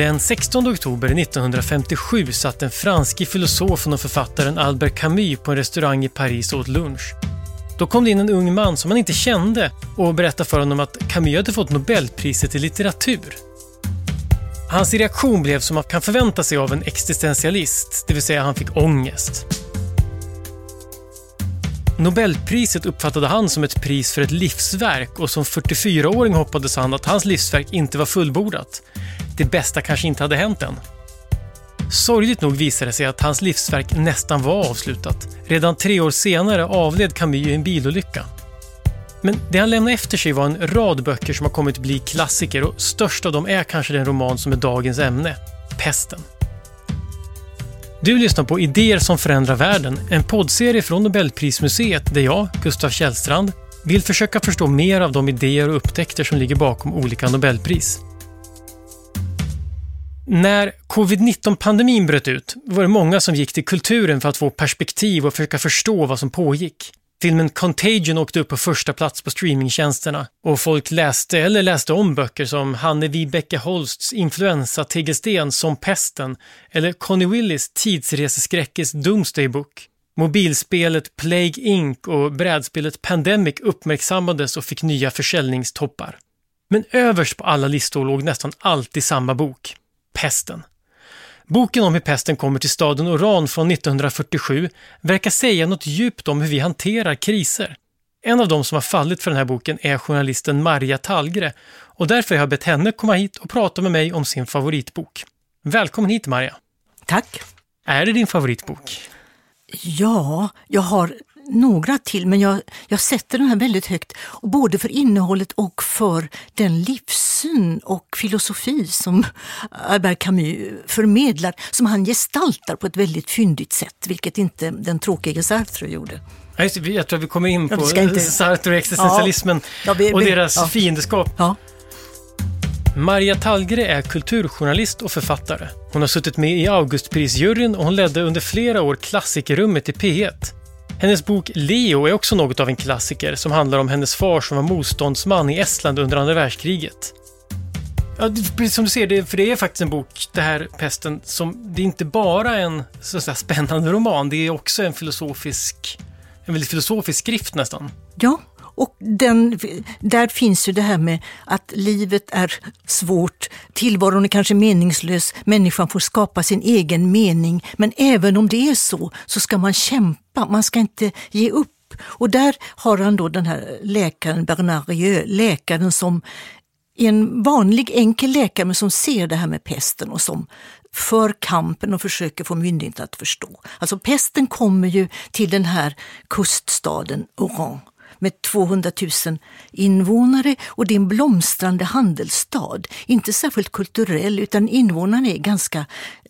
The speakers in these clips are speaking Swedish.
Den 16 oktober 1957 satt den franske filosofen och författaren Albert Camus på en restaurang i Paris och åt lunch. Då kom det in en ung man som han inte kände och berättade för honom att Camus hade fått Nobelpriset i litteratur. Hans reaktion blev som man kan förvänta sig av en existentialist, det vill säga han fick ångest. Nobelpriset uppfattade han som ett pris för ett livsverk och som 44-åring hoppades han att hans livsverk inte var fullbordat. Det bästa kanske inte hade hänt än. Sorgligt nog visade det sig att hans livsverk nästan var avslutat. Redan tre år senare avled Camus i en bilolycka. Men det han lämnade efter sig var en rad böcker som har kommit bli klassiker och störst av dem är kanske den roman som är dagens ämne, Pesten. Du lyssnar på Idéer som förändrar världen, en poddserie från Nobelprismuseet där jag, Gustav Källstrand, vill försöka förstå mer av de idéer och upptäckter som ligger bakom olika Nobelpris. När covid-19-pandemin bröt ut var det många som gick till kulturen för att få perspektiv och försöka förstå vad som pågick. Filmen Contagion åkte upp på första plats på streamingtjänsterna och folk läste eller läste om böcker som Hanne Vibeke Holsts influensa-tegelsten som pesten eller Connie Willis tidsreseskräckes Doomsday Book. Mobilspelet Plague Inc och brädspelet Pandemic uppmärksammades och fick nya försäljningstoppar. Men överst på alla listor låg nästan alltid samma bok, Pesten. Boken om hur pesten kommer till staden Oran från 1947 verkar säga något djupt om hur vi hanterar kriser. En av dem som har fallit för den här boken är journalisten Marja Tallgre och därför har jag bett henne komma hit och prata med mig om sin favoritbok. Välkommen hit Marja! Tack! Är det din favoritbok? Ja, jag har några till, men jag, jag sätter den här väldigt högt, både för innehållet och för den livssyn och filosofi som Albert Camus förmedlar, som han gestaltar på ett väldigt fyndigt sätt, vilket inte den tråkiga Sartre gjorde. Jag tror vi kommer in på ja, inte... Sartre och existentialismen ja, vi, vi, och deras ja. fiendeskap. Ja. Maria Tallgre är kulturjournalist och författare. Hon har suttit med i Augustprisjuryn och hon ledde under flera år klassikerrummet i P1. Hennes bok Leo är också något av en klassiker som handlar om hennes far som var motståndsman i Estland under andra världskriget. Ja, precis som du ser, det, för det är faktiskt en bok, det här Pesten, som det är inte bara en så att säga, spännande roman, det är också en filosofisk, en väldigt filosofisk skrift nästan. Ja, och den, där finns ju det här med att livet är svårt, tillvaron är kanske meningslös, människan får skapa sin egen mening. Men även om det är så, så ska man kämpa, man ska inte ge upp. Och där har han då den här läkaren Bernard Rieu, läkaren som är en vanlig enkel läkare men som ser det här med pesten och som för kampen och försöker få myndigheterna att förstå. Alltså pesten kommer ju till den här kuststaden Oran med 200 000 invånare och det är en blomstrande handelsstad. Inte särskilt kulturell utan invånarna är ganska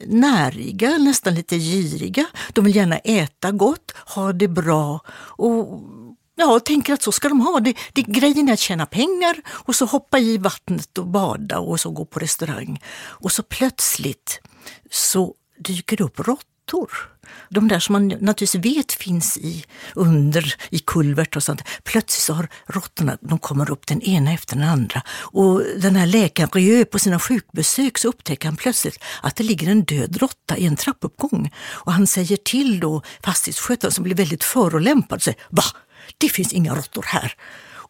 näriga, nästan lite giriga. De vill gärna äta gott, ha det bra och Ja, tänker att så ska de ha det. det. Grejen är att tjäna pengar och så hoppa i vattnet och bada och så gå på restaurang. Och så plötsligt så dyker det upp råttor de där som man naturligtvis vet finns i under, i kulvert och sånt. Plötsligt så har råttorna, de kommer upp den ena efter den andra. Och den här läkaren Rieu på sina sjukbesök så upptäcker han plötsligt att det ligger en död råtta i en trappuppgång. Och han säger till då fastighetsskötaren som blir väldigt förolämpad och säger Va? Det finns inga råttor här.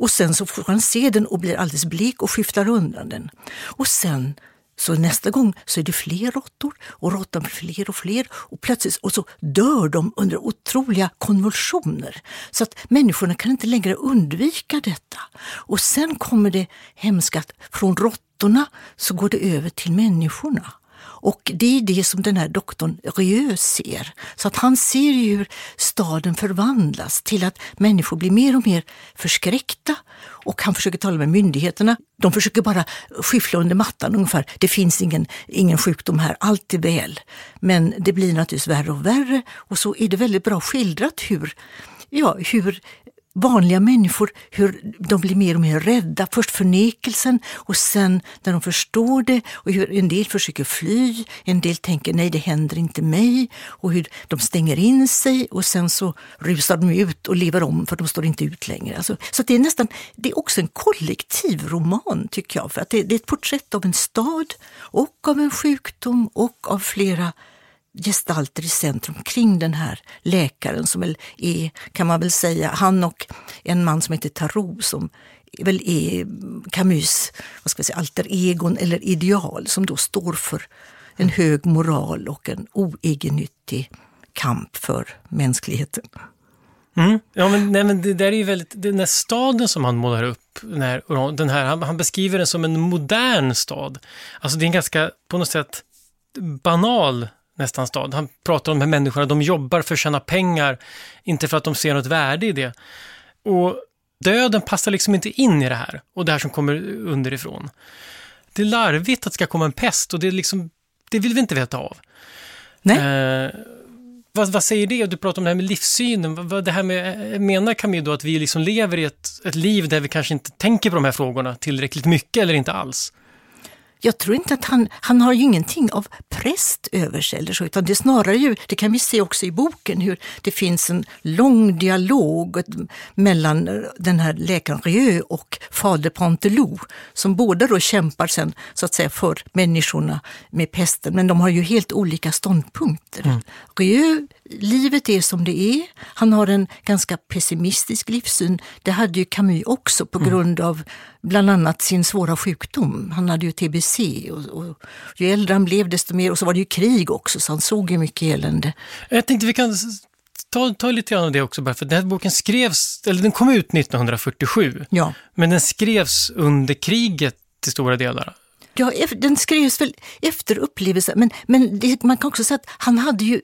Och sen så får han se den och blir alldeles blek och skiftar undan den. Och sen så nästa gång så är det fler råttor och råttan blir fler och fler och plötsligt och så dör de under otroliga konvulsioner. Så att människorna kan inte längre undvika detta. Och sen kommer det hemska att från råttorna så går det över till människorna. Och det är det som den här doktorn Rieu ser. Så att han ser ju hur staden förvandlas till att människor blir mer och mer förskräckta och han försöker tala med myndigheterna. De försöker bara skyffla under mattan ungefär. Det finns ingen, ingen sjukdom här, allt är väl. Men det blir naturligtvis värre och värre och så är det väldigt bra skildrat hur, ja, hur vanliga människor, hur de blir mer och mer rädda. Först förnekelsen och sen när de förstår det och hur en del försöker fly, en del tänker nej det händer inte mig och hur de stänger in sig och sen så rusar de ut och lever om för de står inte ut längre. Alltså, så det är nästan, det är också en kollektiv roman tycker jag, för att det, det är ett porträtt av en stad och av en sjukdom och av flera gestalter i centrum kring den här läkaren som väl är, kan man väl säga, han och en man som heter Tarot som väl är Camus vad ska vi säga, alter egon eller ideal som då står för en hög moral och en oegennyttig kamp för mänskligheten. Mm. Ja, men, nej, men det där är ju väldigt, den där staden som han målar upp, när, den här, han, han beskriver den som en modern stad. Alltså det är en ganska, på något sätt, banal nästan stad. Han pratar om de här människorna, de jobbar för att tjäna pengar, inte för att de ser något värde i det. Och döden passar liksom inte in i det här, och det här som kommer underifrån. Det är larvigt att det ska komma en pest och det, är liksom, det vill vi inte veta av. Nej. Eh, vad, vad, säger det? Du pratar om det här med livssynen. Vad, det här med, menar Camille då att vi liksom lever i ett, ett liv där vi kanske inte tänker på de här frågorna tillräckligt mycket eller inte alls? Jag tror inte att han, han har ju ingenting av präst över sig eller så, utan det är snarare ju, det kan vi se också i boken, hur det finns en lång dialog mellan den här läkaren Rieu och fader Pantelou, som båda då kämpar sen så att säga för människorna med pesten, men de har ju helt olika ståndpunkter. Mm. Rieu livet är som det är. Han har en ganska pessimistisk livssyn. Det hade ju Camus också på mm. grund av bland annat sin svåra sjukdom. Han hade ju tbc och, och ju äldre han blev desto mer, och så var det ju krig också så han såg ju mycket elände. Jag tänkte vi kan ta, ta lite grann av det också bara, för den här boken skrevs, eller den kom ut 1947, ja. men den skrevs under kriget till stora delar. Ja, den skrevs väl efter upplevelsen, men, men det, man kan också säga att han hade ju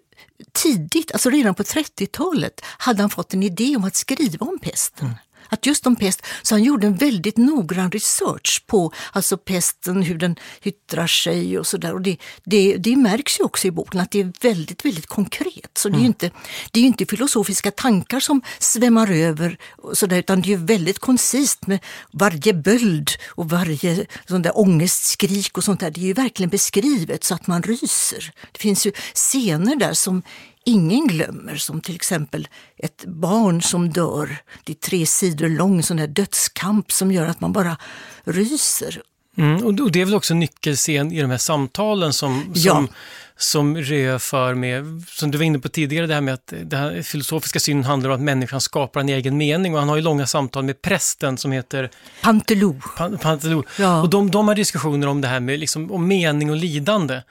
tidigt, alltså redan på 30-talet, hade han fått en idé om att skriva om pesten. Mm att just om pest, så han gjorde en väldigt noggrann research på alltså pesten, hur den yttrar sig och sådär. Det, det, det märks ju också i boken att det är väldigt, väldigt konkret. Så det är ju mm. inte, det är inte filosofiska tankar som svämmar över, och så där, utan det är väldigt koncist med varje böld och varje sån där ångestskrik och sånt där. Det är ju verkligen beskrivet så att man ryser. Det finns ju scener där som ingen glömmer, som till exempel ett barn som dör. Det är tre sidor lång sån här dödskamp som gör att man bara ryser. Mm, och det är väl också en nyckelscen i de här samtalen som, ja. som, som Rö för med, som du var inne på tidigare, det här med att den här filosofiska synen handlar om att människan skapar en egen mening och han har ju långa samtal med prästen som heter Pantelou. Pan, Pantelou. Ja. Och de, de har diskussioner om det här med liksom, om mening och lidande.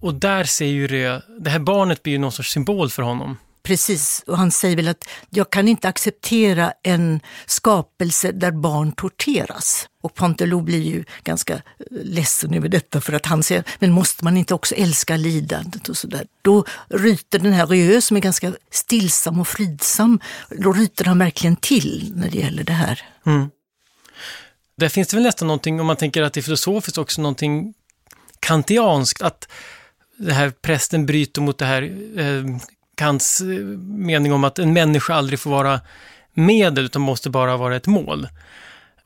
Och där ser ju det, det här barnet blir ju någon sorts symbol för honom. Precis, och han säger väl att jag kan inte acceptera en skapelse där barn torteras. Och Pantelou blir ju ganska ledsen över detta för att han säger, men måste man inte också älska lidandet och sådär. Då ryter den här Rieu som är ganska stillsam och fridsam, då ryter han verkligen till när det gäller det här. Mm. Där finns det väl nästan någonting, om man tänker att det är filosofiskt också, någonting kantianskt, att det här prästen bryter mot det här eh, Kants eh, mening om att en människa aldrig får vara medel utan måste bara vara ett mål.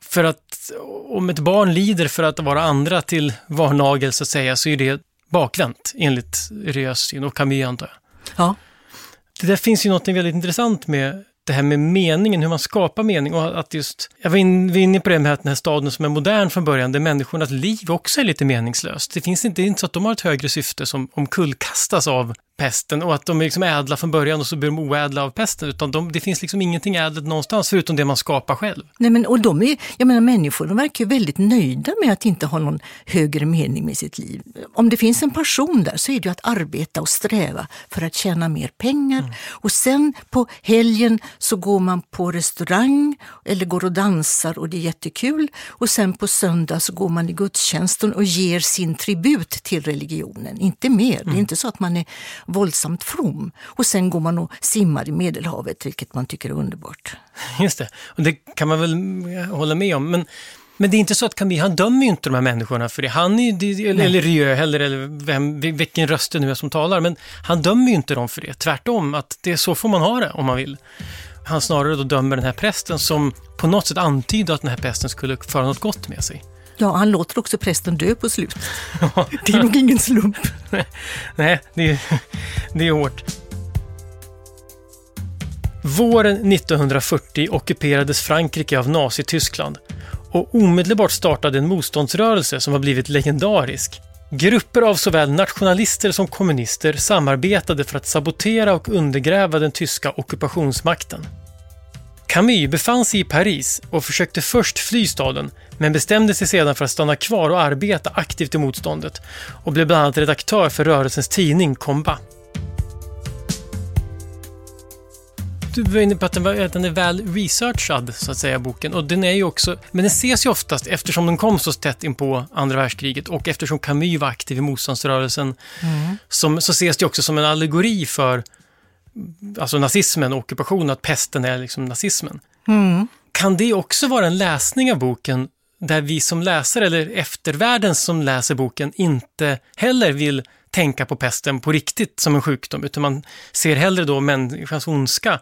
För att om ett barn lider för att vara andra till varnagel så att säga så är det bakvänt enligt Rös syn och Camus antar jag. Ja. Det där finns ju något väldigt intressant med det här med meningen, hur man skapar mening och att just, jag var, in, var inne på det med att den här staden som är modern från början, där människornas liv också är lite meningslöst. Det finns inte, det är inte så att de har ett högre syfte som omkullkastas av pesten och att de är liksom ädla från början och så blir de oädla av pesten, utan de, det finns liksom ingenting ädelt någonstans förutom det man skapar själv. Nej men och de är, jag menar människor, de verkar ju väldigt nöjda med att inte ha någon högre mening med sitt liv. Om det finns en passion där så är det ju att arbeta och sträva för att tjäna mer pengar mm. och sen på helgen så går man på restaurang eller går och dansar och det är jättekul och sen på söndag så går man i gudstjänsten och ger sin tribut till religionen, inte mer. Mm. Det är inte så att man är våldsamt from. Och sen går man och simmar i Medelhavet, vilket man tycker är underbart. Just det, och det kan man väl hålla med om. Men, men det är inte så att Camille, han dömer ju inte de här människorna för det. Han är ju, eller, eller Rieu, eller, eller vem, vilken röst det nu är som talar, men han dömer ju inte dem för det. Tvärtom, att det är så får man ha det om man vill. han snarare då dömer den här prästen som på något sätt antyder att den här prästen skulle föra något gott med sig. Ja, han låter också prästen dö på slutet. det är nog ingen slump. Nej, det är, det är hårt. Våren 1940 ockuperades Frankrike av Nazityskland och omedelbart startade en motståndsrörelse som har blivit legendarisk. Grupper av såväl nationalister som kommunister samarbetade för att sabotera och undergräva den tyska ockupationsmakten. Camus befann sig i Paris och försökte först fly staden men bestämde sig sedan för att stanna kvar och arbeta aktivt i motståndet och blev bland annat redaktör för rörelsens tidning Combat. Du var inne på att den, var, att den är väl researchad, så att säga, boken. Och den är ju också, men den ses ju oftast, eftersom den kom så tätt in på andra världskriget och eftersom Camus var aktiv i motståndsrörelsen, mm. som, så ses det också som en allegori för alltså nazismen och ockupationen, att pesten är liksom nazismen. Mm. Kan det också vara en läsning av boken där vi som läsare, eller eftervärlden som läser boken, inte heller vill tänka på pesten på riktigt som en sjukdom, utan man ser hellre då människans ondska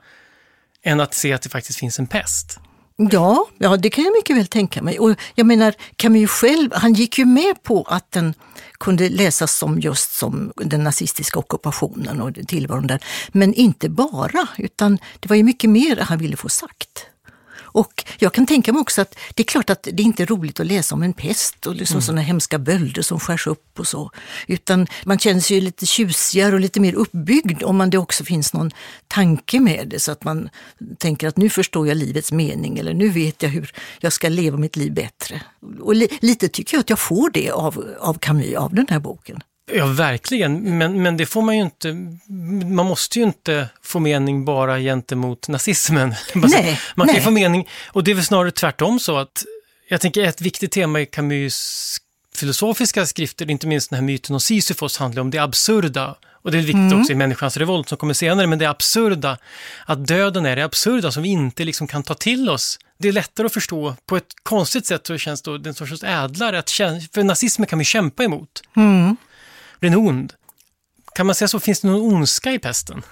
än att se att det faktiskt finns en pest. Ja, ja, det kan jag mycket väl tänka mig. Och jag menar, Camus själv, han gick ju med på att den kunde läsas som just som den nazistiska ockupationen och tillvaron där. Men inte bara, utan det var ju mycket mer han ville få sagt. Och jag kan tänka mig också att det är klart att det inte är roligt att läsa om en pest och liksom mm. sådana hemska bölder som skärs upp och så. Utan man känner sig lite tjusigare och lite mer uppbyggd om man det också finns någon tanke med det så att man tänker att nu förstår jag livets mening eller nu vet jag hur jag ska leva mitt liv bättre. Och li lite tycker jag att jag får det av, av Camus, av den här boken. Ja, verkligen. Men, men det får man ju inte. Man måste ju inte få mening bara gentemot nazismen. Nej, man kan nej. få mening, och det är väl snarare tvärtom så att jag tänker ett viktigt tema i Camus filosofiska skrifter, inte minst den här myten om Sisyfos, handlar om det absurda. Och det är viktigt mm. också i Människans revolt som kommer senare, men det absurda, att döden är det absurda som vi inte liksom kan ta till oss. Det är lättare att förstå på ett konstigt sätt så känns det den sorts ädlare, att för nazismen kan vi kämpa emot. Mm blir ond. Kan man säga så? Finns det någon ondska i pesten?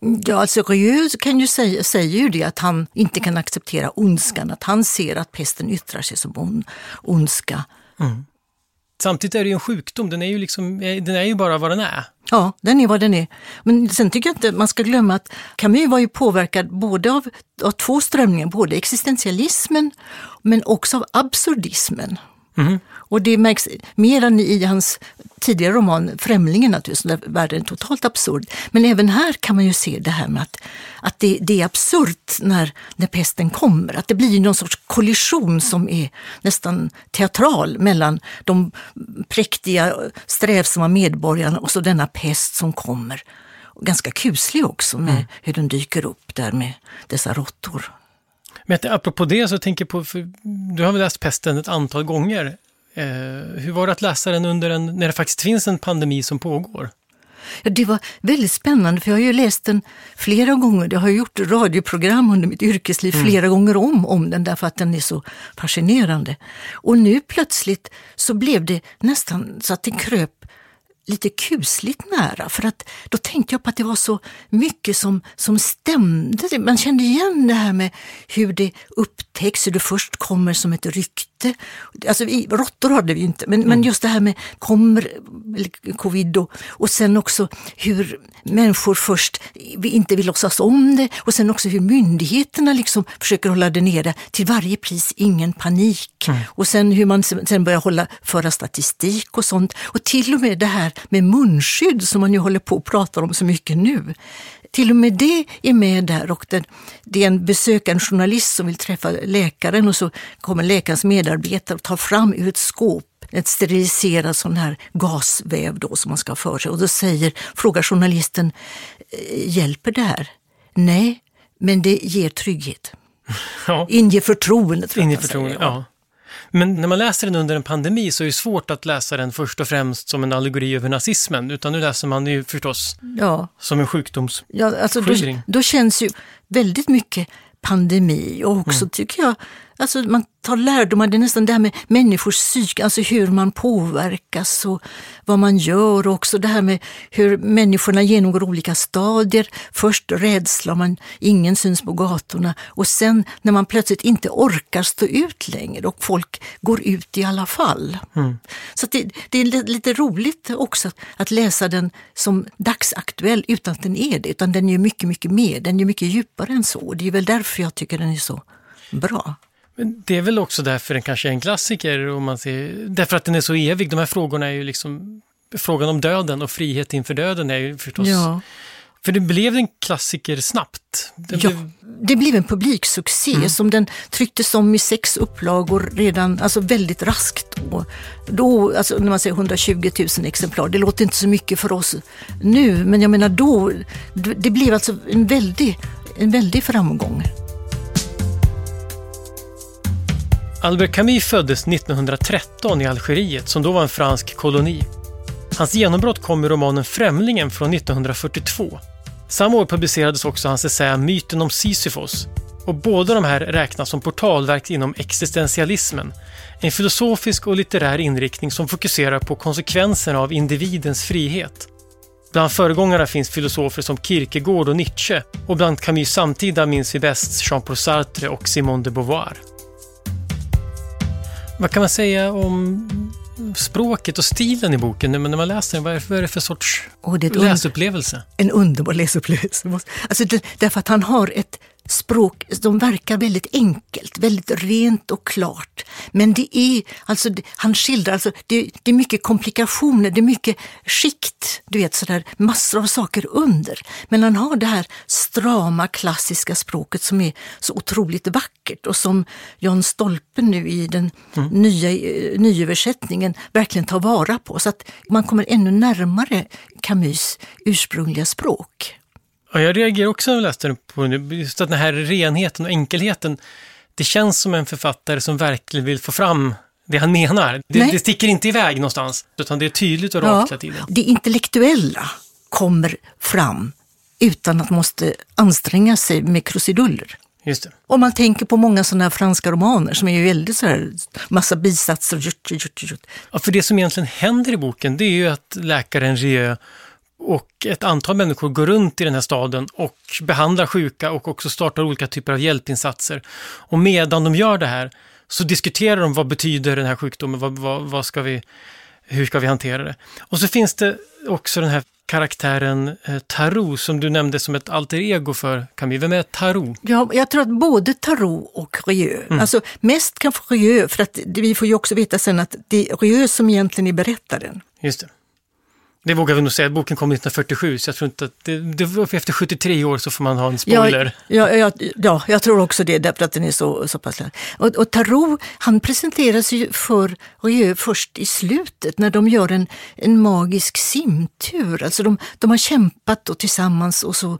Ja, alltså Rieu kan ju säga, säger ju det att han inte kan acceptera ondskan, att han ser att pesten yttrar sig som on, ondska. Mm. Samtidigt är det ju en sjukdom, den är ju, liksom, den är ju bara vad den är. Ja, den är vad den är. Men sen tycker jag inte man ska glömma att Camus var ju påverkad både av, av två strömningar, både existentialismen men också av absurdismen. Mm. Och det märks mer än i hans tidigare roman Främlingen naturligtvis, där världen är totalt absurd. Men även här kan man ju se det här med att, att det, det är absurt när, när pesten kommer. Att det blir någon sorts kollision som är nästan teatral mellan de präktiga, strävsamma medborgarna och så denna pest som kommer. Och ganska kuslig också med mm. hur den dyker upp där med dessa råttor. Men apropå det så tänker jag på, du har väl läst Pesten ett antal gånger. Eh, hur var det att läsa den under en, när det faktiskt finns en pandemi som pågår? Ja, det var väldigt spännande för jag har ju läst den flera gånger. Jag har gjort radioprogram under mitt yrkesliv mm. flera gånger om om den därför att den är så fascinerande. Och nu plötsligt så blev det nästan så att det kröp lite kusligt nära för att då tänkte jag på att det var så mycket som, som stämde. Man kände igen det här med hur det upptäcks, hur det först kommer som ett rykte. Alltså råttor hade vi ju inte, men, mm. men just det här med kommer covid och, och sen också hur människor först inte vill låtsas om det och sen också hur myndigheterna liksom försöker hålla det nere till varje pris, ingen panik. Mm. Och sen hur man sen börjar hålla, föra statistik och sånt. Och till och med det här med munskydd som man ju håller på att prata om så mycket nu. Till och med det är med där och det, det är en besökande journalist som vill träffa läkaren och så kommer läkarens medarbetare och tar fram ur ett skåp ett steriliserad sån här gasväv då som man ska ha för sig. Och då säger, frågar journalisten, eh, hjälper det här? Nej, men det ger trygghet. Ja. Inger förtroende. Tror Inger förtroende, ja. Men när man läser den under en pandemi så är det svårt att läsa den först och främst som en allegori över nazismen, utan nu läser man ju förstås ja. som en sjukdomsskildring. Ja, alltså då, då känns ju väldigt mycket pandemi och också mm. tycker jag Alltså man tar lärdomar, det är nästan det här med människors psyke, alltså hur man påverkas och vad man gör och också det här med hur människorna genomgår olika stadier. Först rädsla, man, ingen syns på gatorna och sen när man plötsligt inte orkar stå ut längre och folk går ut i alla fall. Mm. Så det, det, är lite roligt också att läsa den som dagsaktuell utan att den är det, utan den är mycket, mycket mer, den är mycket djupare än så. Det är väl därför jag tycker den är så bra. Det är väl också därför den kanske är en klassiker, om man ser, därför att den är så evig. De här frågorna är ju liksom, frågan om döden och frihet inför döden är ju förstås ja. För det blev en klassiker snabbt. Det ja, blev... det blev en publiksuccé mm. som den trycktes om i sex upplagor redan, alltså väldigt raskt. Då, då alltså när man säger 120 000 exemplar, det låter inte så mycket för oss nu, men jag menar då, det blev alltså en väldig, en väldig framgång. Albert Camus föddes 1913 i Algeriet som då var en fransk koloni. Hans genombrott kom i romanen Främlingen från 1942. Samma år publicerades också hans essä Myten om Sisyfos och båda de här räknas som portalverk inom existentialismen, en filosofisk och litterär inriktning som fokuserar på konsekvenserna av individens frihet. Bland föregångarna finns filosofer som Kierkegaard och Nietzsche och bland Camus samtida minns vi bäst Jean-Paul Sartre och Simone de Beauvoir. Vad kan man säga om språket och stilen i boken när man läser den? Vad är, det för sorts oh, det läsupplevelse? En underbar läsupplevelse. Alltså, därför att han har ett språk som verkar väldigt enkelt, väldigt rent och klart. Men det är, alltså, han skildrar, alltså, det, det är mycket komplikationer, det är mycket skikt, du vet sådär massor av saker under. Men han har det här strama klassiska språket som är så otroligt vackert och som Jan Stolpe nu i den mm. nya eh, nyöversättningen verkligen tar vara på. Så att man kommer ännu närmare Camus ursprungliga språk. Ja, jag reagerar också när jag läste den på just att den här renheten och enkelheten. Det känns som en författare som verkligen vill få fram det han menar. Det, det sticker inte iväg någonstans, utan det är tydligt och rakt hela tiden. Det intellektuella kommer fram utan att man måste anstränga sig med krusiduller. Just det. Om man tänker på många sådana här franska romaner som är väldigt så här, massa bisatser. Jut, jut, jut. Ja, för det som egentligen händer i boken det är ju att läkaren Rieu och ett antal människor går runt i den här staden och behandlar sjuka och också startar olika typer av hjälpinsatser. Och medan de gör det här så diskuterar de vad betyder den här sjukdomen, vad, vad, vad ska vi, hur ska vi hantera det? Och så finns det också den här karaktären eh, Tarot som du nämnde som ett alter ego för Camille. Vem är Tarot? Ja, jag tror att både Tarot och Rieu, mm. alltså mest kanske Rieu, för att vi får ju också veta sen att det är Rieu som egentligen är berättaren. Just det. Det vågar vi nog säga. Boken kom 1947, så jag tror inte att det, det, efter 73 år så får man ha en spoiler. Ja, ja, ja, ja jag tror också det, därför att den är så, så pass och, och Tarot, han presenteras ju för Rieu först i slutet, när de gör en, en magisk simtur. Alltså de, de har kämpat då tillsammans och så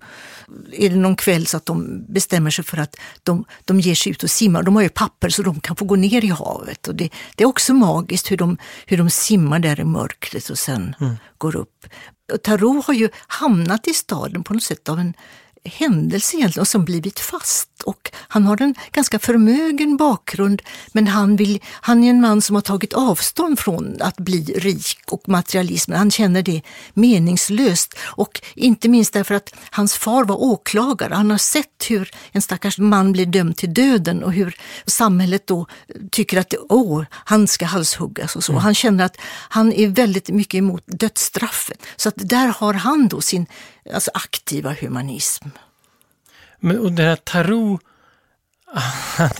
är det någon kväll så att de bestämmer sig för att de, de ger sig ut och simmar. De har ju papper så de kan få gå ner i havet. Och det, det är också magiskt hur de, hur de simmar där i mörkret och sen mm går upp. Tarot har ju hamnat i staden på något sätt av en händelse egentligen och som blivit fast. Och han har en ganska förmögen bakgrund men han, vill, han är en man som har tagit avstånd från att bli rik och materialism. Han känner det meningslöst och inte minst därför att hans far var åklagare. Han har sett hur en stackars man blir dömd till döden och hur samhället då tycker att åh, han ska halshuggas och så. Mm. Han känner att han är väldigt mycket emot dödsstraffet. Så att där har han då sin alltså aktiva humanism. Men och det här Tarot,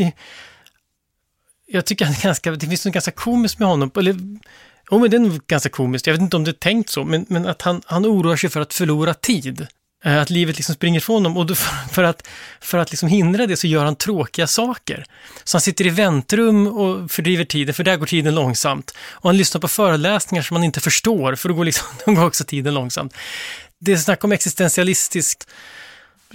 jag tycker att det, ganska, det finns något ganska komiskt med honom. Eller, oh, men det är nog ganska komiskt, jag vet inte om det är tänkt så, men, men att han, han oroar sig för att förlora tid. Eh, att livet liksom springer ifrån honom och för, för, att, för att liksom hindra det så gör han tråkiga saker. Så han sitter i väntrum och fördriver tiden, för där går tiden långsamt. Och han lyssnar på föreläsningar som han inte förstår, för då går, liksom, då går också tiden långsamt det är snack om existentialistiskt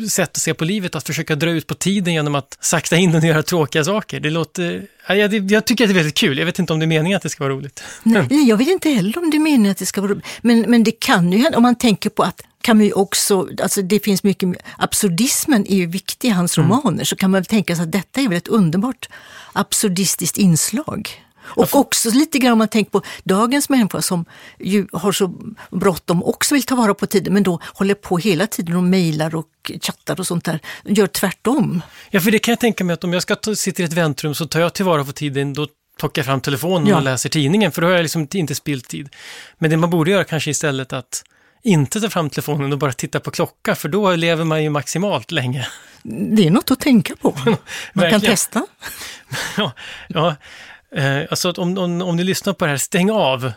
sätt att se på livet, att försöka dra ut på tiden genom att sakta in den och göra tråkiga saker. Det låter, jag, jag tycker att det är väldigt kul. Jag vet inte om det är meningen att det ska vara roligt. Nej, jag vet inte heller om det är meningen att det ska vara roligt. Men, men det kan ju hända, om man tänker på att Camus också, alltså det finns mycket, absurdismen är ju viktig i hans mm. romaner, så kan man tänka sig att detta är väl ett underbart absurdistiskt inslag. Och också lite grann om man tänker på dagens människa som ju har så bråttom också vill ta vara på tiden men då håller på hela tiden och mejlar och chattar och sånt där. Gör tvärtom. Ja, för det kan jag tänka mig att om jag ska sitta i ett väntrum så tar jag tillvara på tiden, då plockar jag fram telefonen ja. och läser tidningen för då har jag liksom inte spilt tid. Men det man borde göra kanske istället att inte ta fram telefonen och bara titta på klocka för då lever man ju maximalt länge. Det är något att tänka på. Man kan testa. ja, ja, Eh, alltså om, om, om ni lyssnar på det här, stäng av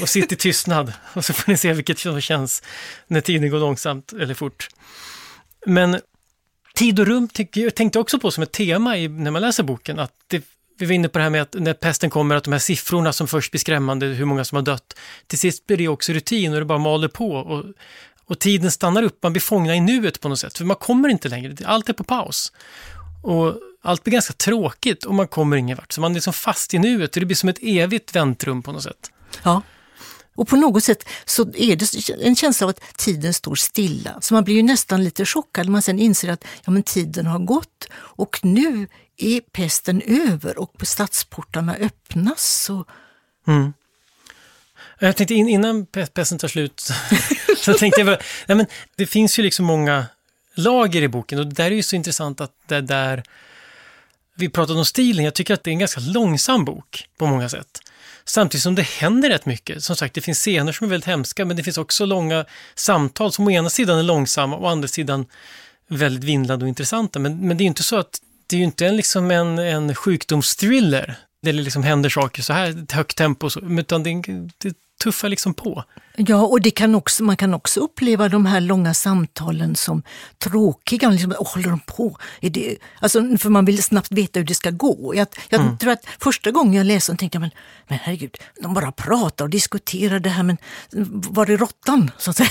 och sitt i tystnad. Och så får ni se vilket som känns när tiden går långsamt eller fort. Men tid och rum jag tänkte också på som ett tema i, när man läser boken. Att det, vi var inne på det här med att när pesten kommer, att de här siffrorna som först blir skrämmande, hur många som har dött, till sist blir det också rutin och det bara maler på. Och, och tiden stannar upp, man blir fångna i nuet på något sätt, för man kommer inte längre, allt är på paus. Och allt blir ganska tråkigt och man kommer ingen vart. Så man är liksom fast i nuet och det blir som ett evigt väntrum på något sätt. Ja. Och på något sätt så är det en känsla av att tiden står stilla. Så man blir ju nästan lite chockad när man sen inser att ja, men tiden har gått och nu är pesten över och stadsportarna öppnas. Och... Mm. Jag tänkte innan pesten tar slut så tänkte jag bara, nej men det finns ju liksom många lager i boken och det där är ju så intressant att det där vi pratade om stilen, jag tycker att det är en ganska långsam bok på många sätt. Samtidigt som det händer rätt mycket. Som sagt, det finns scener som är väldigt hemska, men det finns också långa samtal som å ena sidan är långsamma och å andra sidan väldigt vindlande och intressanta. Men, men det är ju inte så att det är ju inte en, liksom en, en sjukdomsthriller. Där det liksom händer saker så här, ett högt tempo, och så, utan det, är det tuffar liksom på. Ja, och det kan också, man kan också uppleva de här långa samtalen som tråkiga. Liksom, oh, håller de på? Är det, alltså, för man vill snabbt veta hur det ska gå. Jag, jag mm. tror att första gången jag läste den tänkte jag, men, men herregud, de bara pratar och diskuterar det här, men var är råttan? Så att säga.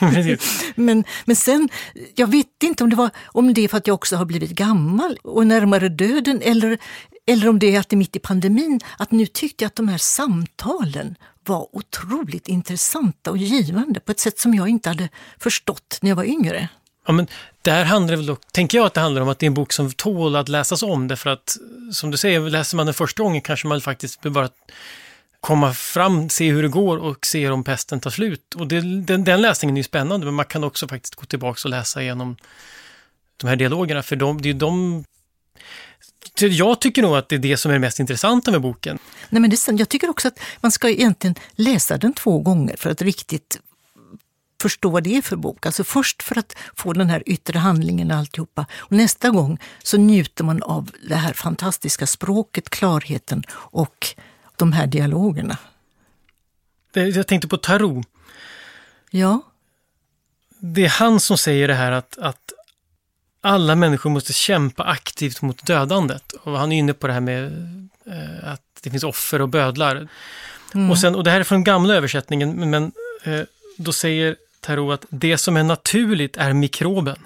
men, men sen, jag vet inte om det var om det är för att jag också har blivit gammal och närmare döden eller, eller om det är att det är mitt i pandemin, att nu tyckte jag att de här samtalen var otroligt intressanta och givande på ett sätt som jag inte hade förstått när jag var yngre. Ja, men där handlar väl tänker jag att det handlar om att det är en bok som tål att läsas om, därför att som du säger, läser man den första gången kanske man faktiskt bara komma fram, se hur det går och se om pesten tar slut. Och det, den, den läsningen är ju spännande, men man kan också faktiskt gå tillbaka och läsa igenom de här dialogerna, för de, det är de jag tycker nog att det är det som är det mest intressanta med boken. Nej, men det, jag tycker också att man ska egentligen läsa den två gånger för att riktigt förstå vad det är för bok. Alltså först för att få den här yttre handlingen och alltihopa. Och nästa gång så njuter man av det här fantastiska språket, klarheten och de här dialogerna. Jag tänkte på Tarot. Ja. Det är han som säger det här att, att alla människor måste kämpa aktivt mot dödandet. Och han är inne på det här med eh, att det finns offer och bödlar. Mm. Och, sen, och det här är från gamla översättningen, men eh, då säger Tarot att det som är naturligt är mikroben.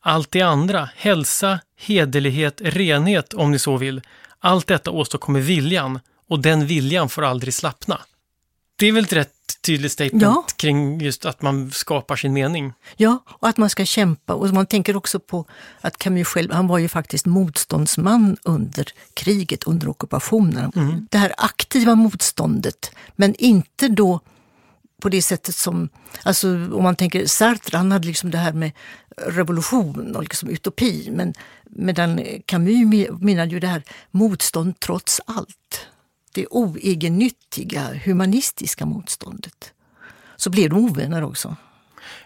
Allt det andra, hälsa, hederlighet, renhet om ni så vill, allt detta åstadkommer viljan och den viljan får aldrig slappna. Det är väl ett rätt tydligt statement ja. kring just att man skapar sin mening. Ja, och att man ska kämpa. Och man tänker också på att Camus själv, han var ju faktiskt motståndsman under kriget, under ockupationen. Mm. Det här aktiva motståndet, men inte då på det sättet som, alltså om man tänker Sartre, han hade liksom det här med revolution och liksom utopi, men medan Camus menade ju det här motstånd trots allt det oegennyttiga humanistiska motståndet. Så blev de ovänner också.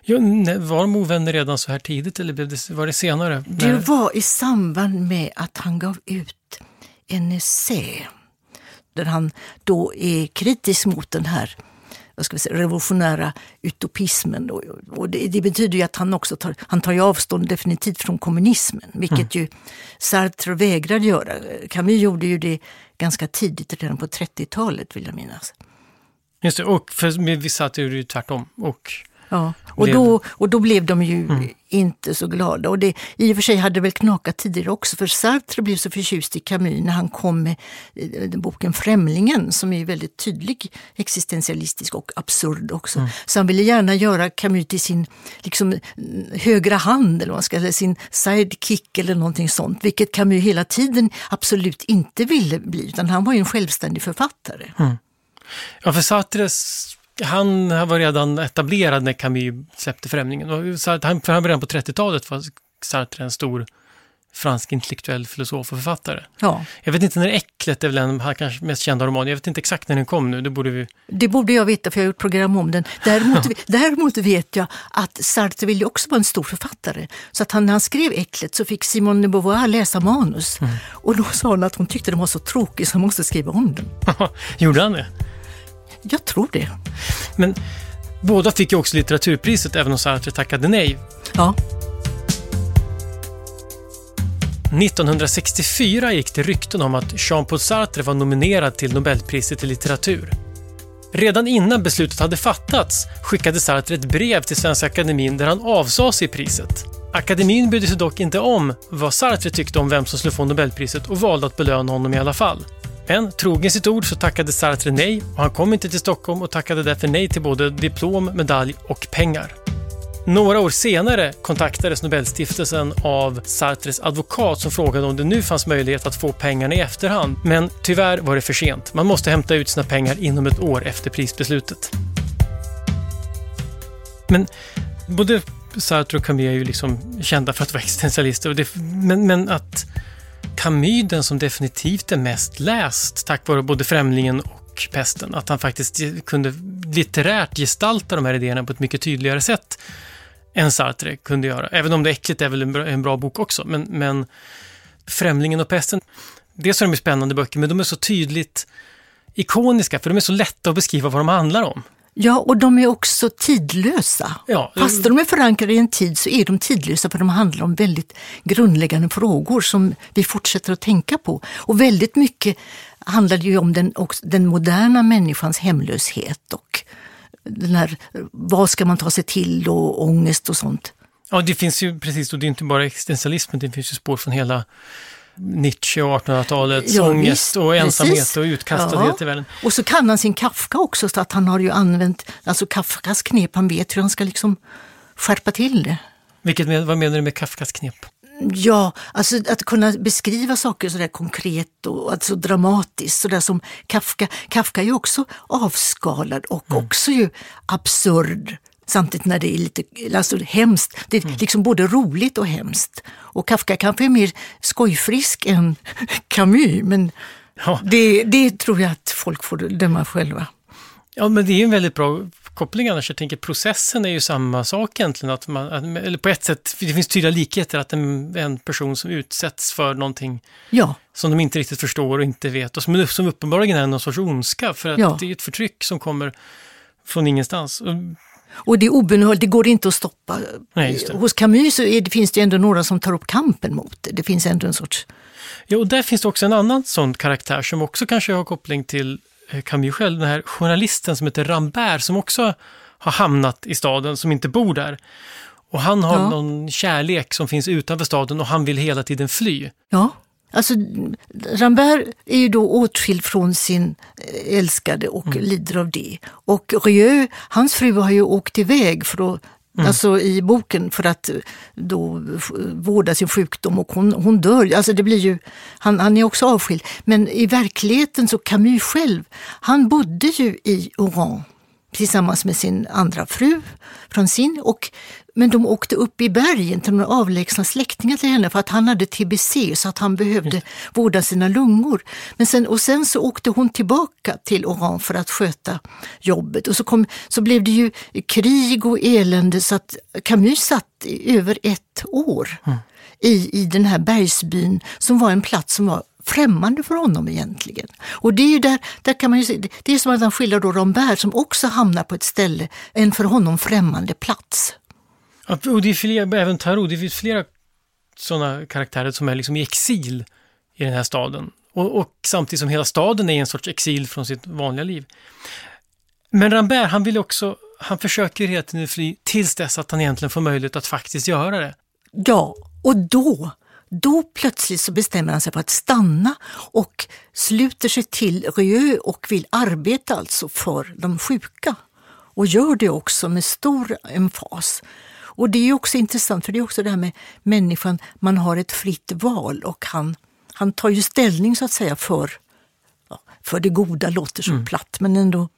Ja, var de ovänner redan så här tidigt eller var det senare? Det var i samband med att han gav ut en essä där han då är kritisk mot den här vad ska vi säga, revolutionära utopismen. Då. Och det, det, betyder ju att han också tar, han tar avstånd definitivt från kommunismen, vilket mm. ju Sartre vägrade göra. Camus gjorde ju det ganska tidigt, redan på 30-talet vill jag minnas. Just det, och för vissa är det ju tvärtom. Och ja, och, blev... Då, och då blev de ju mm. Inte så glada. Och det, I och för sig hade det väl knakat tidigare också, för Sartre blev så förtjust i Camus när han kom med eh, boken Främlingen, som är väldigt tydlig existentialistisk och absurd också. Mm. Så han ville gärna göra Camus till sin liksom, högra hand, eller vad man ska säga, sin sidekick eller någonting sånt, vilket Camus hela tiden absolut inte ville bli, utan han var ju en självständig författare. Mm. Ja, för Sartres han var redan etablerad när Camus släppte Främlingen. Han, för han redan på 30-talet var Sartre en stor fransk intellektuell filosof och författare. Ja. Jag vet inte när Äcklet är väl en av kanske mest kända roman. Jag vet inte exakt när den kom nu. Det borde vi... Det borde jag veta för jag har gjort program om den. Däremot, däremot vet jag att Sartre ville också vara en stor författare. Så att han, när han skrev Äcklet så fick Simone de Beauvoir läsa manus. Mm. Och då sa hon att hon tyckte den var så tråkig så hon måste skriva om den. Gjorde han det? Jag tror det. Men båda fick ju också litteraturpriset även om Sartre tackade nej. Ja. 1964 gick det rykten om att Jean-Paul Sartre var nominerad till Nobelpriset i litteratur. Redan innan beslutet hade fattats skickade Sartre ett brev till Svenska Akademin där han avsade sig priset. Akademin brydde sig dock inte om vad Sartre tyckte om vem som skulle få Nobelpriset och valde att belöna honom i alla fall. Men trogen sitt ord så tackade Sartre nej och han kom inte till Stockholm och tackade därför nej till både diplom, medalj och pengar. Några år senare kontaktades Nobelstiftelsen av Sartres advokat som frågade om det nu fanns möjlighet att få pengarna i efterhand. Men tyvärr var det för sent. Man måste hämta ut sina pengar inom ett år efter prisbeslutet. Men både Sartre och Camus är ju liksom kända för att vara existentialister. men, men att Camus den som definitivt är mest läst tack vare både Främlingen och Pesten. Att han faktiskt kunde litterärt gestalta de här idéerna på ett mycket tydligare sätt än Sartre kunde göra. Även om det är äckligt är väl en bra, en bra bok också. Men, men Främlingen och Pesten, dels är de spännande böcker men de är så tydligt ikoniska för de är så lätta att beskriva vad de handlar om. Ja, och de är också tidlösa. Ja, Fast de är förankrade i en tid så är de tidlösa för de handlar om väldigt grundläggande frågor som vi fortsätter att tänka på. Och väldigt mycket handlar ju om den, den moderna människans hemlöshet och den här, vad ska man ta sig till och ångest och sånt. Ja, det finns ju precis, och det är inte bara existentialismen, det finns ju spår från hela Nietzsche och 1800-talets ja, ångest visst, och ensamhet precis. och utkastadhet ja. i världen. Och så kan han sin Kafka också, så att han har ju använt alltså Kafkas knep, han vet hur han ska liksom skärpa till det. Vilket, vad menar du med Kafkas knep? Ja, alltså att kunna beskriva saker sådär konkret och alltså dramatiskt. Sådär som Kafka. Kafka är ju också avskalad och mm. också ju absurd samtidigt när det är lite alltså, hemskt. Det är mm. liksom både roligt och hemskt. Och Kafka kanske är mer skojfrisk än Camus, men ja. det, det tror jag att folk får döma själva. Ja, men det är en väldigt bra koppling annars. Jag tänker processen är ju samma sak egentligen. Att man, att, eller på ett sätt, det finns tydliga likheter att en, en person som utsätts för någonting ja. som de inte riktigt förstår och inte vet och som, som uppenbarligen är någon sorts ondska för att ja. det är ett förtryck som kommer från ingenstans. Och det är obönhörligt, det går inte att stoppa. Nej, Hos Camus så det, finns det ändå några som tar upp kampen mot det. Det finns ändå en sorts... Ja, och där finns det också en annan sån karaktär som också kanske har koppling till eh, Camus själv, den här journalisten som heter Rambert som också har hamnat i staden, som inte bor där. Och han har ja. någon kärlek som finns utanför staden och han vill hela tiden fly. Ja. Alltså, Rambert är ju då åtskild från sin eh, älskade och mm. lider av det. Och Rieu, hans fru har ju åkt iväg för att Mm. Alltså i boken för att då vårda sin sjukdom och hon, hon dör. Alltså det blir ju, han, han är också avskild. Men i verkligheten så Camus själv, han bodde ju i Oran tillsammans med sin andra fru Francine och men de åkte upp i bergen till några avlägsna släktingar till henne för att han hade tbc så att han behövde vårda sina lungor. Men sen, och sen så åkte hon tillbaka till Oran för att sköta jobbet och så, kom, så blev det ju krig och elände så att Camus satt i över ett år mm. i, i den här bergsbyn som var en plats som var främmande för honom egentligen. Och det är ju där, där kan man ju se, det är som att han skildrar då Rambert som också hamnar på ett ställe, en för honom främmande plats. Och det är flera, även Tarot, det finns flera sådana karaktärer som är liksom i exil i den här staden. Och, och, samtidigt som hela staden är i en sorts exil från sitt vanliga liv. Men Rambert, han vill också, han försöker hela tiden fly tills dess att han egentligen får möjlighet att faktiskt göra det. Ja, och då, då plötsligt så bestämmer han sig för att stanna och sluter sig till Rieu och vill arbeta alltså för de sjuka. Och gör det också med stor emfas. Och det är också intressant, för det är också det här med människan, man har ett fritt val och han, han tar ju ställning så att säga för, för det goda, låter så mm. platt, men ändå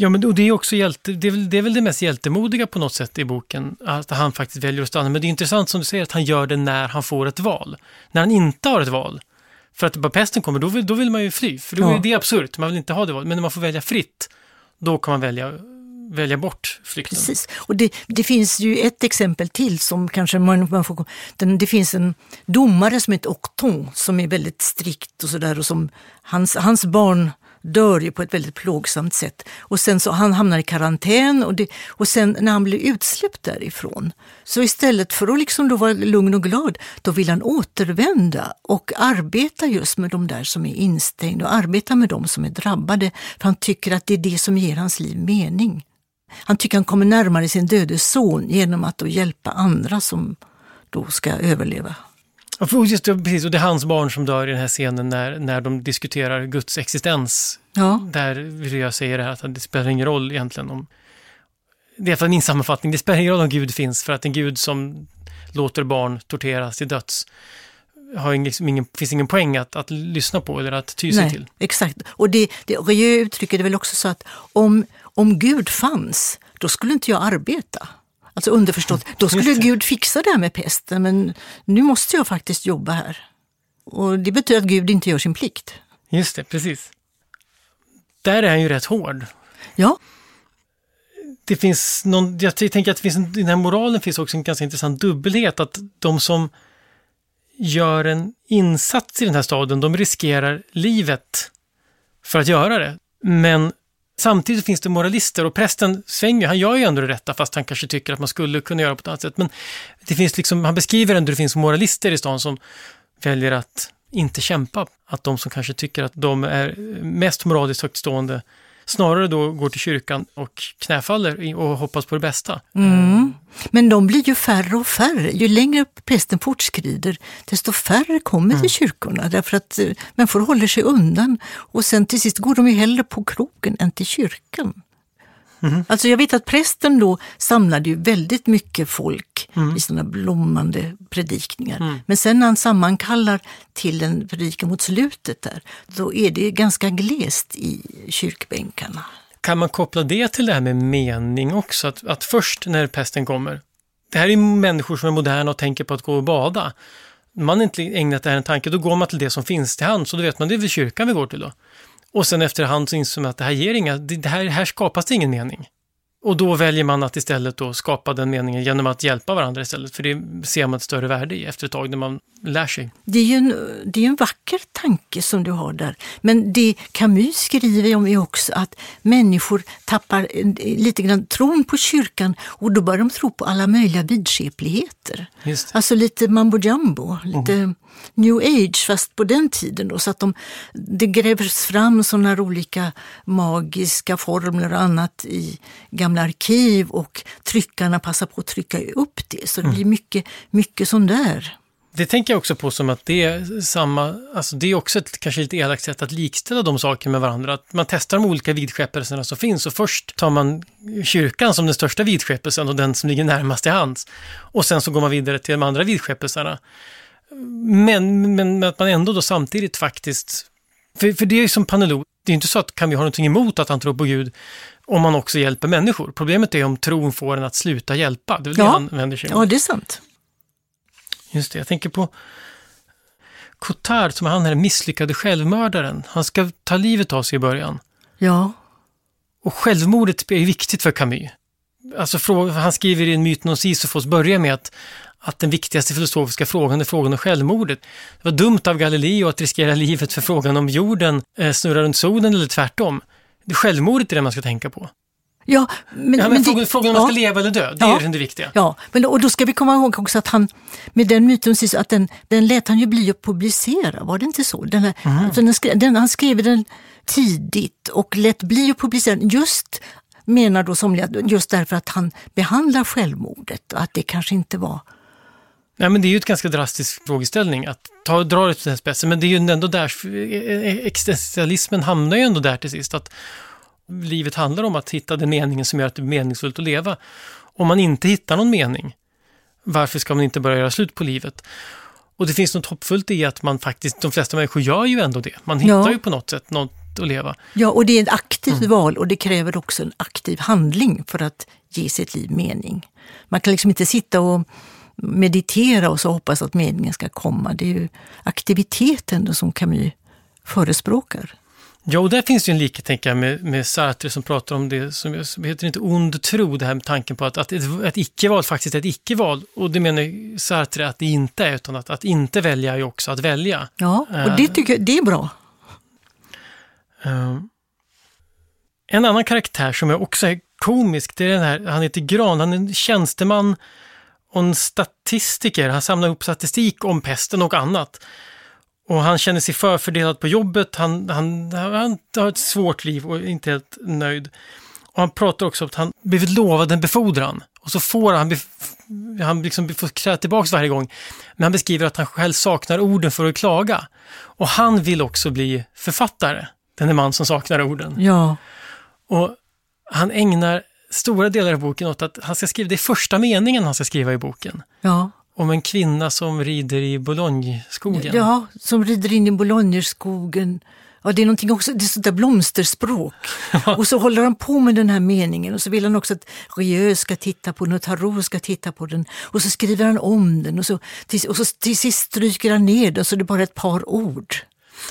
Ja, men och det är också hjälte, det är, väl, det är väl det mest hjältemodiga på något sätt i boken, att han faktiskt väljer att stanna. Men det är intressant som du säger att han gör det när han får ett val. När han inte har ett val. För att bara pesten kommer, då vill, då vill man ju fly. För då ja. är det absurt, man vill inte ha det valet. Men när man får välja fritt, då kan man välja välja bort flykten. Precis, och det, det, finns ju ett exempel till som kanske man, man får... Den, det finns en domare som heter Octon som är väldigt strikt och sådär och som hans, hans barn dör ju på ett väldigt plågsamt sätt. Och sen så han hamnar i karantän och, det, och sen när han blir utsläppt därifrån, så istället för att liksom då vara lugn och glad, då vill han återvända och arbeta just med de där som är instängda och arbeta med de som är drabbade. För han tycker att det är det som ger hans liv mening. Han tycker han kommer närmare sin döde son genom att då hjälpa andra som då ska överleva. Just det, precis, och det är hans barn som dör i den här scenen när, när de diskuterar Guds existens. Ja. Där jag säger det här att det spelar ingen roll egentligen om... Det är för min sammanfattning, det spelar ingen roll om Gud finns för att en Gud som låter barn torteras till döds har liksom ingen, finns ingen poäng att, att lyssna på eller att ty sig Nej, till. Exakt, och det, det Rieu uttrycker det väl också så att om, om Gud fanns, då skulle inte jag arbeta. Alltså underförstått, då skulle Gud fixa det här med pesten, men nu måste jag faktiskt jobba här. Och det betyder att Gud inte gör sin plikt. Just det, precis. Där är han ju rätt hård. Ja. Det finns någon, jag tänker att det finns en, i den här moralen finns också en ganska intressant dubbelhet, att de som gör en insats i den här staden, de riskerar livet för att göra det. Men Samtidigt finns det moralister och prästen svänger, han gör ju ändå det rätta fast han kanske tycker att man skulle kunna göra på ett annat sätt. Men det finns liksom, han beskriver ändå att det finns moralister i stan som väljer att inte kämpa. Att de som kanske tycker att de är mest moraliskt högtstående snarare då går till kyrkan och knäfaller och hoppas på det bästa. Mm. Men de blir ju färre och färre. Ju längre prästen fortskrider, desto färre kommer mm. till kyrkorna därför att eh, människor håller sig undan. Och sen till sist går de ju hellre på krogen än till kyrkan. Mm. Alltså jag vet att prästen då samlade ju väldigt mycket folk mm. i sina blommande predikningar. Mm. Men sen när han sammankallar till en predikan mot slutet där, då är det ganska glest i kyrkbänkarna. Kan man koppla det till det här med mening också? Att, att först när pesten kommer, det här är människor som är moderna och tänker på att gå och bada. Man har inte ägnat det här en tanke, då går man till det som finns till hands och då vet man det är väl kyrkan vi går till då. Och sen efterhand så inser man att det här ger inga, det här, här skapas det ingen mening. Och då väljer man att istället då skapa den meningen genom att hjälpa varandra istället, för det ser man ett större värde i efter ett tag när man lär sig. Det är ju en, det är en vacker tanke som du har där. Men det Camus skriver om är också att människor tappar lite grann tron på kyrkan och då börjar de tro på alla möjliga vidskepligheter. Alltså lite mambo jumbo, lite mm. New age fast på den tiden. Då, så att de, det grävs fram sådana olika magiska formler och annat i gamla arkiv och tryckarna passar på att trycka upp det. Så det mm. blir mycket, mycket sånt där. Det tänker jag också på som att det är samma, alltså det är också ett kanske lite elakt sätt att likställa de sakerna med varandra. Att man testar de olika vidskepelserna som finns och först tar man kyrkan som den största vidskepelsen och den som ligger närmast i hands. Och sen så går man vidare till de andra vidskepelserna. Men, men att man ändå då samtidigt faktiskt, för, för det är ju som Panelo, det är inte så att kan vi ha någonting emot att han tror på Gud om man också hjälper människor. Problemet är om tron får en att sluta hjälpa. Det är ja. det han vänder sig emot. Ja, det är sant. Just det, jag tänker på Cotard som är han här misslyckade självmördaren. Han ska ta livet av sig i början. Ja. Och självmordet är viktigt för Camus. Alltså, han skriver i en Myten om Sisyfos börjar med att, att den viktigaste filosofiska frågan är frågan om självmordet. Det var dumt av Galileo att riskera livet för frågan om jorden eh, snurrar runt solen eller tvärtom. Det självmordet är det man ska tänka på. Ja, men, ja, men, men frågan, det, frågan om ja, man ska leva eller dö, det ja, är det viktiga. Ja, men och då ska vi komma ihåg också att han, med den myten, att den, den lät han ju bli att publicera, var det inte så? Den här, mm. alltså den, den, han skrev den tidigt och lät bli att publicera just menar då somliga, just därför att han behandlar självmordet att det kanske inte var Nej, men det är ju ett ganska drastisk frågeställning att ta, dra det till den spetsen, men det är ju ändå där, existentialismen hamnar ju ändå där till sist, att livet handlar om att hitta den meningen som gör att det är meningsfullt att leva. Om man inte hittar någon mening, varför ska man inte börja göra slut på livet? Och det finns något hoppfullt i att man faktiskt, de flesta människor gör ju ändå det. Man hittar ja. ju på något sätt något att leva. Ja, och det är ett aktivt mm. val och det kräver också en aktiv handling för att ge sitt liv mening. Man kan liksom inte sitta och meditera och så hoppas att meningen ska komma. Det är ju aktiviteten som Camus förespråkar. Ja, och där finns ju en likhet tänker jag, med, med Sartre som pratar om det som, som heter inte ond tro, det här med tanken på att, att ett, ett icke-val faktiskt är ett icke-val. Och det menar Sartre att det inte är, utan att, att inte välja är också att välja. Ja, och det tycker jag, det är bra. Uh, en annan karaktär som är också är komisk, det är den här, han heter Gran, han är en tjänsteman och en statistiker. Han samlar ihop statistik om pesten och annat. Och han känner sig förfördelad på jobbet, han, han, han har ett svårt liv och är inte helt nöjd. Och han pratar också om att han blivit lovad en befordran och så får han, han liksom får kräva tillbaka varje gång. Men han beskriver att han själv saknar orden för att klaga. Och han vill också bli författare, den man som saknar orden. Ja. Och han ägnar stora delar av boken åt att han ska skriva, det är första meningen han ska skriva i boken. Ja. Om en kvinna som rider i Bologneskogen. Ja, som rider in i Bologneskogen. Ja, det är någonting också, det är sånt där blomsterspråk. och så håller han på med den här meningen och så vill han också att Rieu ska titta på den och Tarot ska titta på den. Och så skriver han om den och så till, och så till sist stryker han ner den så det är bara ett par ord.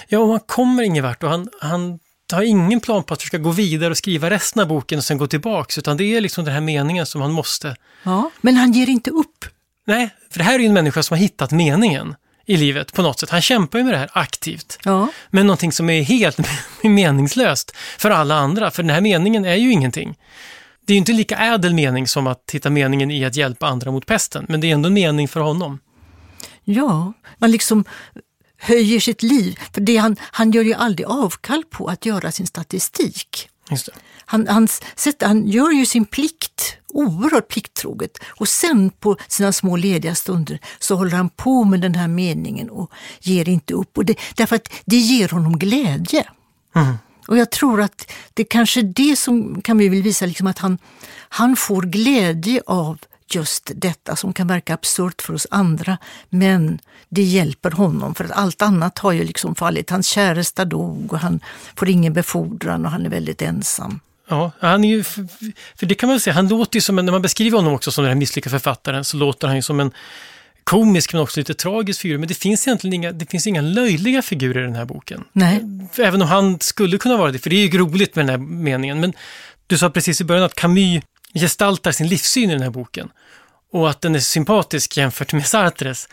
Ja, och han kommer ingen vart och han, han har ingen plan på att ska gå vidare och skriva resten av boken och sen gå tillbaks, utan det är liksom den här meningen som han måste. Ja, men han ger inte upp. Nej, för det här är ju en människa som har hittat meningen i livet på något sätt. Han kämpar ju med det här aktivt. Ja. Men någonting som är helt meningslöst för alla andra, för den här meningen är ju ingenting. Det är ju inte lika ädel mening som att hitta meningen i att hjälpa andra mot pesten, men det är ändå en mening för honom. Ja, man liksom höjer sitt liv. För det han, han gör ju aldrig avkall på att göra sin statistik. Han, han, han gör ju sin plikt oerhört plikttroget och sen på sina små lediga stunder så håller han på med den här meningen och ger inte upp. Och det, därför att det ger honom glädje. Mm. Och jag tror att det är kanske det som kan vi vill visa, liksom att han, han får glädje av just detta som kan verka absurt för oss andra. Men det hjälper honom för att allt annat har ju liksom fallit. Hans käresta dog och han får ingen befordran och han är väldigt ensam. Ja, han är ju, för det kan man säga, han låter ju som en, när man beskriver honom också som den här misslyckade författaren, så låter han ju som en komisk men också lite tragisk figur. Men det finns egentligen inga, det finns inga löjliga figurer i den här boken. Nej. Även om han skulle kunna vara det, för det är ju roligt med den här meningen. Men du sa precis i början att Camus gestaltar sin livssyn i den här boken. Och att den är sympatisk jämfört med Sartres.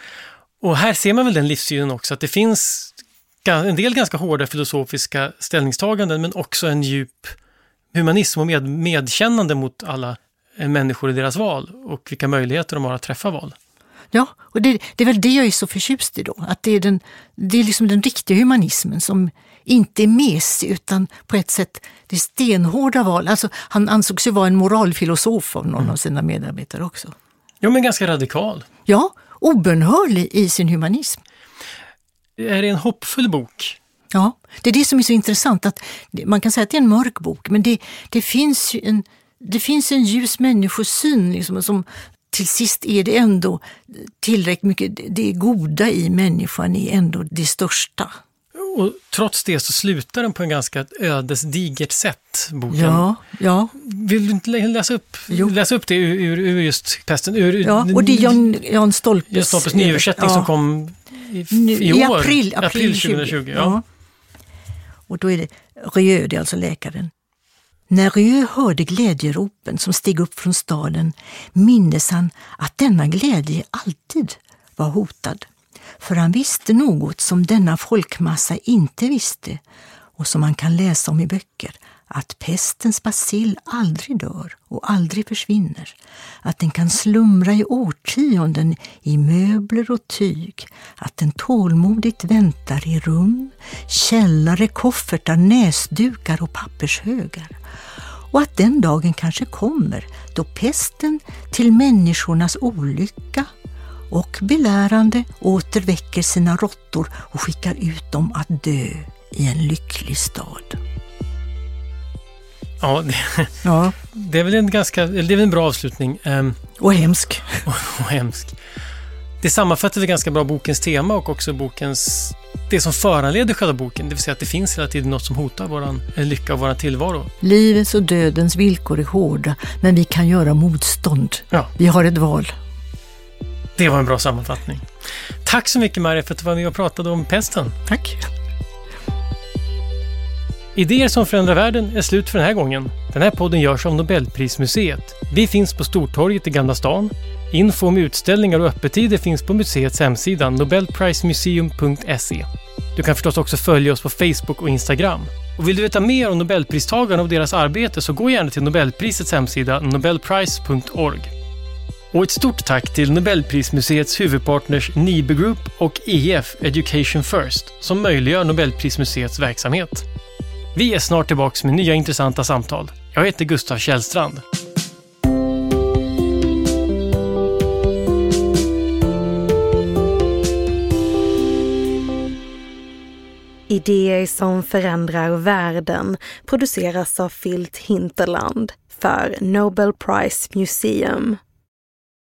Och här ser man väl den livssynen också, att det finns en del ganska hårda filosofiska ställningstaganden men också en djup humanism och med, medkännande mot alla eh, människor i deras val och vilka möjligheter de har att träffa val. Ja, och det, det är väl det jag är så förtjust i då, att det är, den, det är liksom den riktiga humanismen som inte mesig utan på ett sätt det stenhårda val. Alltså, han ansågs ju vara en moralfilosof av någon mm. av sina medarbetare också. Ja, men ganska radikal. Ja, obönhörlig i sin humanism. Är det en hoppfull bok? Ja, det är det som är så intressant. att Man kan säga att det är en mörk bok, men det, det finns en, det finns en ljus människosyn liksom, som till sist är det ändå tillräckligt mycket, det goda i människan är ändå det största. Och trots det så slutar den på en ganska ödesdigert sätt, boken. Ja, ja. Vill du inte läsa upp, läsa upp det ur, ur, ur just pesten? Ur, ja, och det är Jan, Jan Stolpes, Jan Stolpes nyöversättning ja. som kom i, i, I år. april, april, april 2020. Ja. ja. Och då är det Rieu, det är alltså läkaren. När Rieu hörde glädjeropen som steg upp från staden mindes han att denna glädje alltid var hotad. För han visste något som denna folkmassa inte visste och som man kan läsa om i böcker, att pestens bacill aldrig dör och aldrig försvinner, att den kan slumra i årtionden i möbler och tyg, att den tålmodigt väntar i rum, källare, koffertar, näsdukar och pappershögar. Och att den dagen kanske kommer då pesten till människornas olycka och belärande åter väcker sina råttor och skickar ut dem att dö i en lycklig stad. Ja, det, ja. det är väl en ganska, det är väl en bra avslutning. Um, och hemsk. Och, och hemsk. Det sammanfattar väl ganska bra bokens tema och också bokens det som föranleder själva boken, det vill säga att det finns hela tiden något som hotar vår lycka och vår tillvaro. Livets och dödens villkor är hårda, men vi kan göra motstånd. Ja. Vi har ett val. Det var en bra sammanfattning. Tack så mycket Maria för att du var med och pratade om pesten. Tack. Idéer som förändrar världen är slut för den här gången. Den här podden görs av Nobelprismuseet. Vi finns på Stortorget i Gamla stan. Info om utställningar och öppettider finns på museets hemsida nobelprismuseum.se. Du kan förstås också följa oss på Facebook och Instagram. Och vill du veta mer om Nobelpristagarna och deras arbete så gå gärna till Nobelprisets hemsida nobelprice.org. Och ett stort tack till Nobelprismuseets huvudpartners Nibe Group och EF Education First som möjliggör Nobelprismuseets verksamhet. Vi är snart tillbaka med nya intressanta samtal. Jag heter Gustav Källstrand. Idéer som förändrar världen produceras av Filt Hinterland för Nobel Prize Museum